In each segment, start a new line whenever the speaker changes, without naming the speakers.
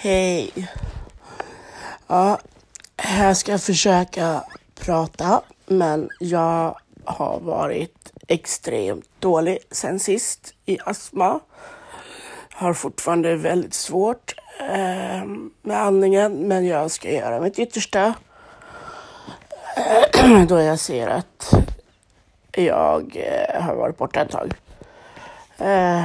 Hej. Ja, jag ska försöka prata, men jag har varit extremt dålig sen sist i astma. Har fortfarande väldigt svårt eh, med andningen, men jag ska göra mitt yttersta då jag ser att jag eh, har varit borta ett tag. Eh,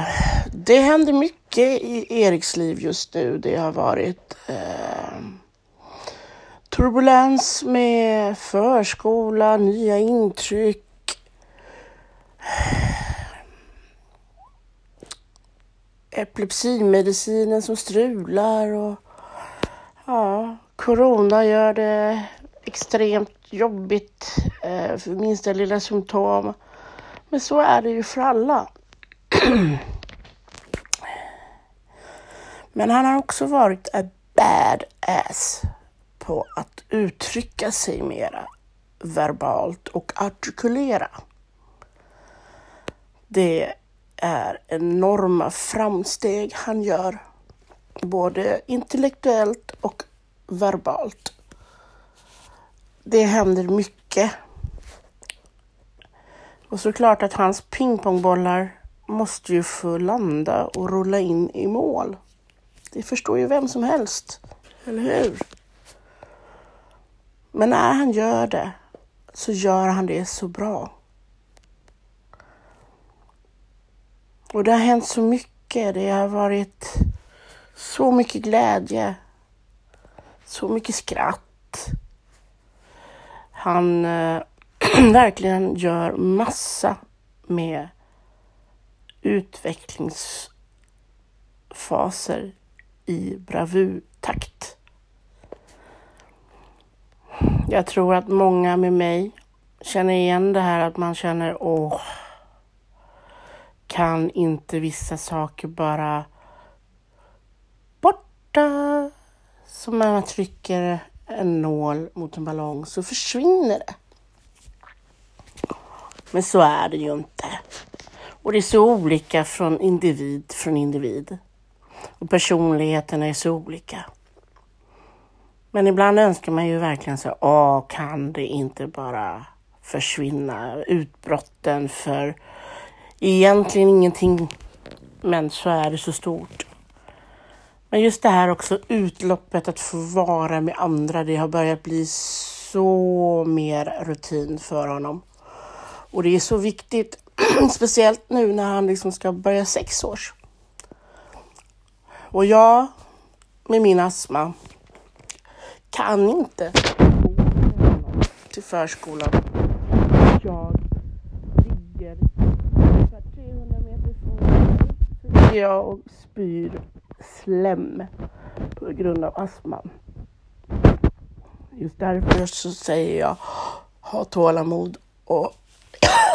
det händer mycket i Eriks liv just nu. Det har varit eh, turbulens med förskola, nya intryck. Epilepsimedicinen som strular och ja, corona gör det extremt jobbigt eh, för minsta lilla symptom. Men så är det ju för alla. Men han har också varit a badass på att uttrycka sig mera verbalt och artikulera. Det är enorma framsteg han gör, både intellektuellt och verbalt. Det händer mycket. Och såklart att hans pingpongbollar måste ju få landa och rulla in i mål. Det förstår ju vem som helst, eller hur? Men när han gör det så gör han det så bra. Och det har hänt så mycket. Det har varit så mycket glädje, så mycket skratt. Han äh, verkligen gör massa med utvecklingsfaser i bravurtakt. Jag tror att många med mig känner igen det här att man känner åh, kan inte vissa saker bara borta? Som när man trycker en nål mot en ballong så försvinner det. Men så är det ju inte. Och det är så olika från individ från individ. Och personligheterna är så olika. Men ibland önskar man ju verkligen så, åh, kan det inte bara försvinna? Utbrotten för egentligen ingenting, men så är det så stort. Men just det här också utloppet att få vara med andra, det har börjat bli så mer rutin för honom. Och det är så viktigt, speciellt nu när han liksom ska börja sexårs. Och jag med min astma kan inte gå till förskolan. Jag ligger ungefär 300 meter från jag och spyr slem på grund av astman. Just därför så säger jag ha tålamod och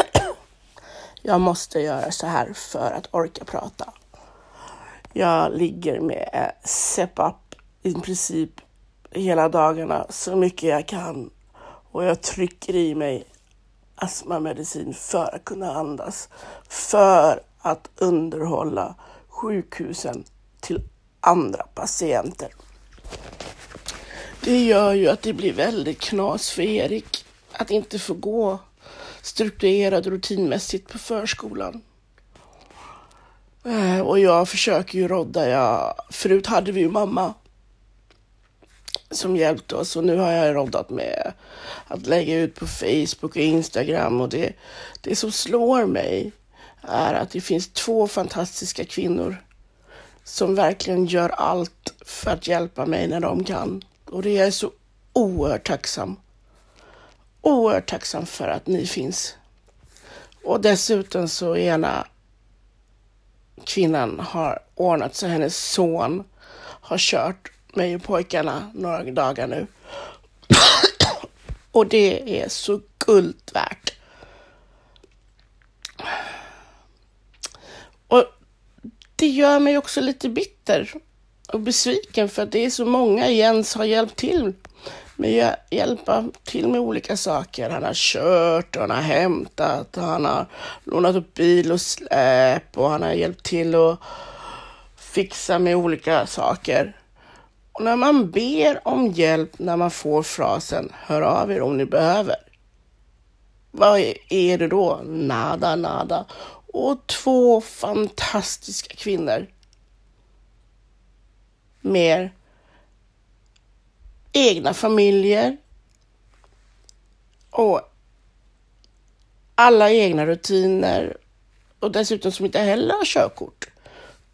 jag måste göra så här för att orka prata. Jag ligger med eh, CPAP i princip hela dagarna så mycket jag kan och jag trycker i mig astmamedicin för att kunna andas. För att underhålla sjukhusen till andra patienter. Det gör ju att det blir väldigt knas för Erik att inte få gå strukturerat rutinmässigt på förskolan. Eh, och jag försöker ju rodda. Jag, förut hade vi ju mamma som hjälpte oss och nu har jag roddat med att lägga ut på Facebook och Instagram och det, det som slår mig är att det finns två fantastiska kvinnor som verkligen gör allt för att hjälpa mig när de kan. Och det är jag så oerhört tacksam. Oerhört tacksam för att ni finns. Och dessutom så ena kvinnan har ordnat så hennes son har kört mig och pojkarna några dagar nu. och det är så guld värt. Och det gör mig också lite bitter och besviken för att det är så många Jens har hjälpt till med hjälpa till med olika saker. Han har kört och han har hämtat och han har lånat upp bil och släp och han har hjälpt till att fixa med olika saker. Och när man ber om hjälp när man får frasen hör av er om ni behöver. Vad är det då? Nada, nada. Och två fantastiska kvinnor mer egna familjer och alla egna rutiner och dessutom som inte heller har körkort.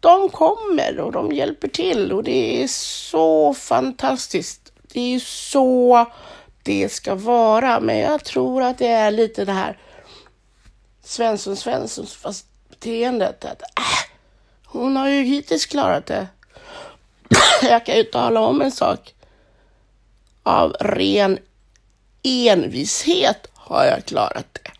De kommer och de hjälper till och det är så fantastiskt. Det är så det ska vara, men jag tror att det är lite det här Svensson Svenssons fast beteendet att äh, hon har ju hittills klarat det. jag kan ju tala om en sak. Av ren envishet har jag klarat det.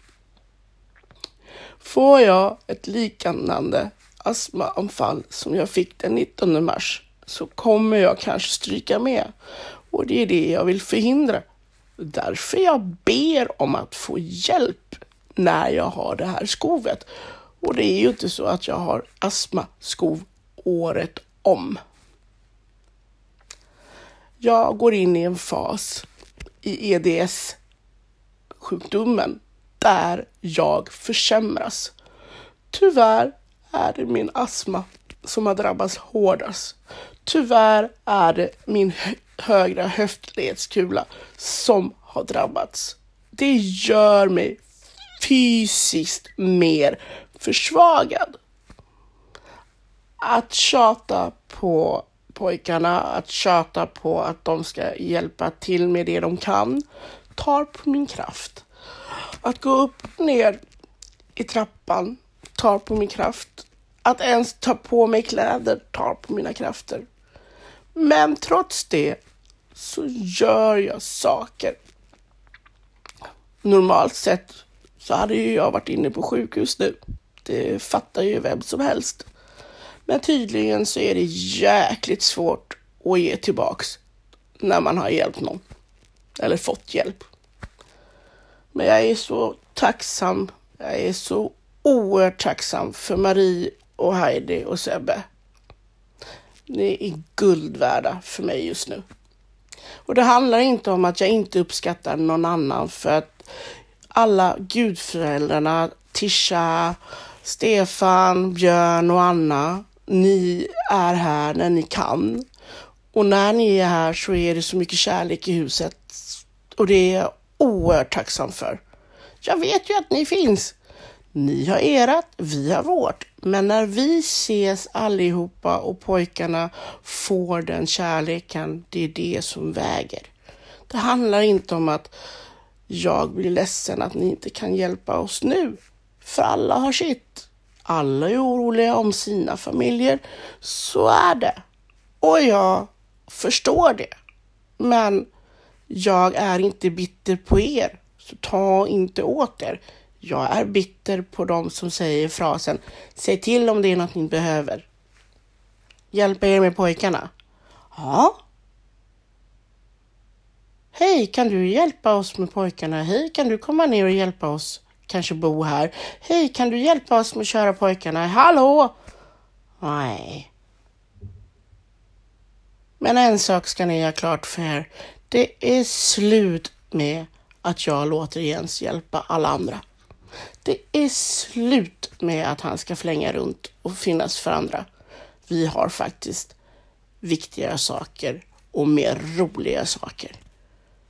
Får jag ett liknande astmaanfall som jag fick den 19 mars så kommer jag kanske stryka med och det är det jag vill förhindra. Därför jag ber om att få hjälp när jag har det här skovet. Och det är ju inte så att jag har astmaskov året om. Jag går in i en fas i EDS-sjukdomen där jag försämras. Tyvärr är det min astma som har drabbats hårdast. Tyvärr är det min högra höftledskula som har drabbats. Det gör mig fysiskt mer försvagad. Att tjata på pojkarna, att tjata på att de ska hjälpa till med det de kan, tar på min kraft. Att gå upp och ner i trappan tar på min kraft. Att ens ta på mig kläder tar på mina krafter. Men trots det så gör jag saker. Normalt sett så hade ju jag varit inne på sjukhus nu. Det fattar ju vem som helst. Men tydligen så är det jäkligt svårt att ge tillbaks när man har hjälpt någon. Eller fått hjälp. Men jag är så tacksam. Jag är så oerhört tacksam för Marie och Heidi och Sebbe. Ni är guld värda för mig just nu. Och det handlar inte om att jag inte uppskattar någon annan för att alla gudföräldrarna, Tisha, Stefan, Björn och Anna, ni är här när ni kan. Och när ni är här så är det så mycket kärlek i huset och det är jag oerhört tacksam för. Jag vet ju att ni finns. Ni har erat, vi har vårt. Men när vi ses allihopa och pojkarna får den kärleken, det är det som väger. Det handlar inte om att jag blir ledsen att ni inte kan hjälpa oss nu. För alla har sitt. Alla är oroliga om sina familjer. Så är det. Och jag förstår det. Men jag är inte bitter på er. Så ta inte åt er. Jag är bitter på dem som säger frasen Säg till om det är något ni behöver. Hjälpa er med pojkarna? Ja. Hej, kan du hjälpa oss med pojkarna? Hej, kan du komma ner och hjälpa oss? Kanske bo här. Hej, kan du hjälpa oss med att köra pojkarna? Hallå? Nej. Men en sak ska ni ha klart för er. Det är slut med att jag låter Jens hjälpa alla andra. Det är slut med att han ska flänga runt och finnas för andra. Vi har faktiskt viktigare saker och mer roliga saker.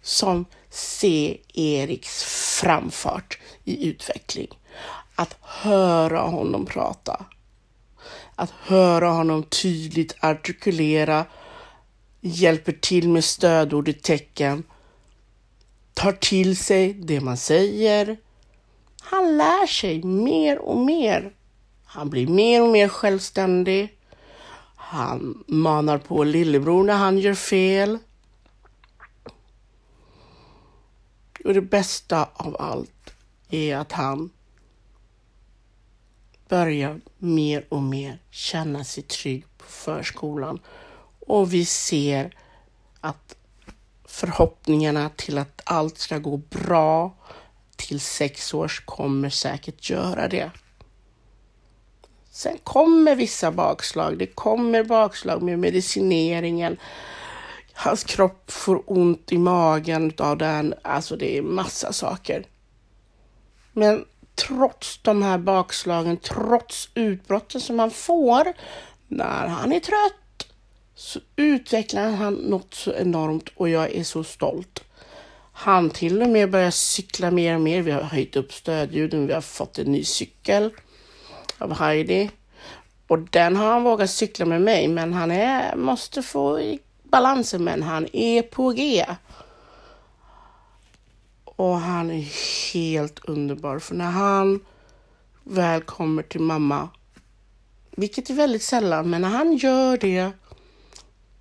Som se Eriks framfart i utveckling. Att höra honom prata. Att höra honom tydligt artikulera, hjälper till med stödord i tecken, tar till sig det man säger, han lär sig mer och mer. Han blir mer och mer självständig. Han manar på lillebror när han gör fel. Och det bästa av allt är att han börjar mer och mer känna sig trygg på förskolan. Och vi ser att förhoppningarna till att allt ska gå bra till sex års kommer säkert göra det. Sen kommer vissa bakslag. Det kommer bakslag med medicineringen. Hans kropp får ont i magen av den. Alltså det är massa saker. Men trots de här bakslagen, trots utbrotten som han får när han är trött, så utvecklar han något så enormt och jag är så stolt. Han till och med börjar cykla mer och mer. Vi har höjt upp stödljuden. Vi har fått en ny cykel av Heidi. Och den har han vågat cykla med mig, men han är, måste få balansen, men han är på G. Och han är helt underbar, för när han väl kommer till mamma, vilket är väldigt sällan, men när han gör det,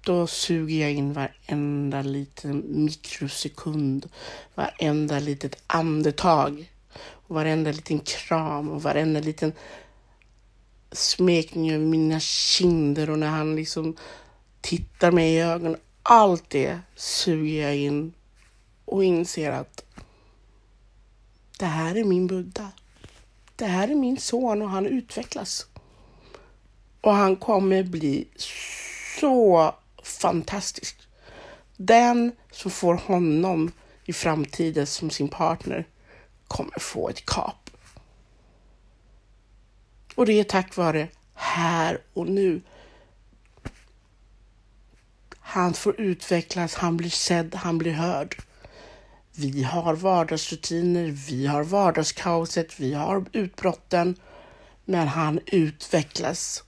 då suger jag in varenda liten mikrosekund, varenda litet andetag, och varenda liten kram och varenda liten smekning över mina kinder och när han liksom tittar mig i ögonen. Allt det suger jag in och inser att det här är min Buddha. Det här är min son och han utvecklas. Och han kommer bli så fantastisk. Den som får honom i framtiden som sin partner kommer få ett kap. Och det är tack vare här och nu. Han får utvecklas, han blir sedd, han blir hörd. Vi har vardagsrutiner, vi har vardagskaoset, vi har utbrotten. Men han utvecklas.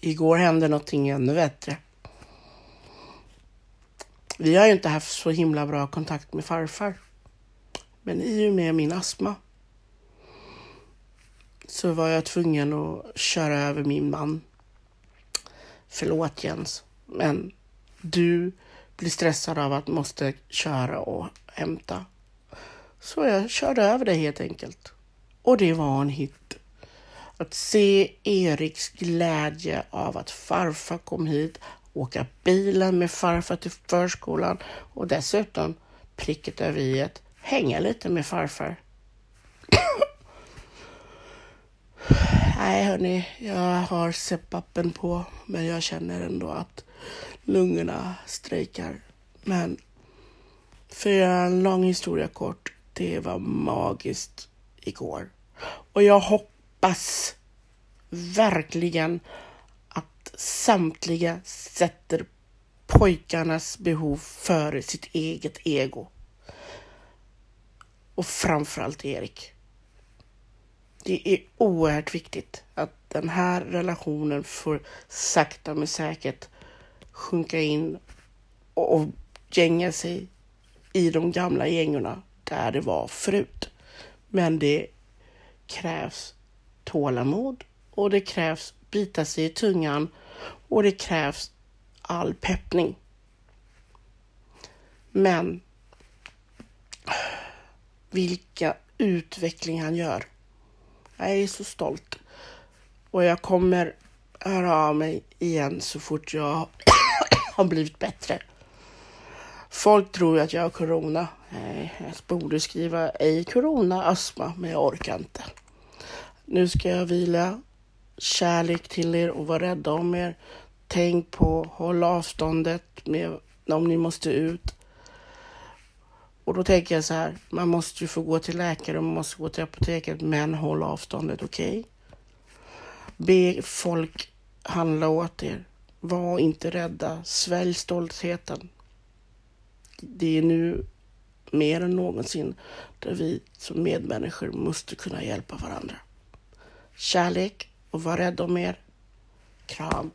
Igår hände någonting ännu bättre. Vi har ju inte haft så himla bra kontakt med farfar. Men i och med min astma så var jag tvungen att köra över min man. Förlåt Jens, men du blir stressad av att måste köra och hämta. Så jag körde över det helt enkelt. Och det var en hit. Att se Eriks glädje av att farfar kom hit, åka bilen med farfar till förskolan och dessutom pricket över i hänga lite med farfar. Nej hörni, jag har seppappen på men jag känner ändå att lungorna strejkar. Men för att göra en lång historia kort, det var magiskt igår. Och jag hoppas verkligen att samtliga sätter pojkarnas behov före sitt eget ego. Och framförallt Erik. Det är oerhört viktigt att den här relationen får sakta men säkert sjunka in och gänga sig i de gamla gängorna där det var förut. Men det krävs tålamod och det krävs bita sig i tungan och det krävs all peppning. Men vilka utveckling han gör. Jag är så stolt. Och jag kommer höra av mig igen så fort jag har blivit bättre. Folk tror att jag har corona. Nej, jag borde skriva ej corona, astma, men jag orkar inte. Nu ska jag vila. Kärlek till er och var rädda om er. Tänk på, håll avståndet med, om ni måste ut. Och då tänker jag så här, man måste ju få gå till läkare och man måste gå till apoteket, men håll avståndet, okej? Okay? Be folk handla åt er. Var inte rädda. Svälj stoltheten. Det är nu mer än någonsin där vi som medmänniskor måste kunna hjälpa varandra. Kärlek och var rädd om er. Kram.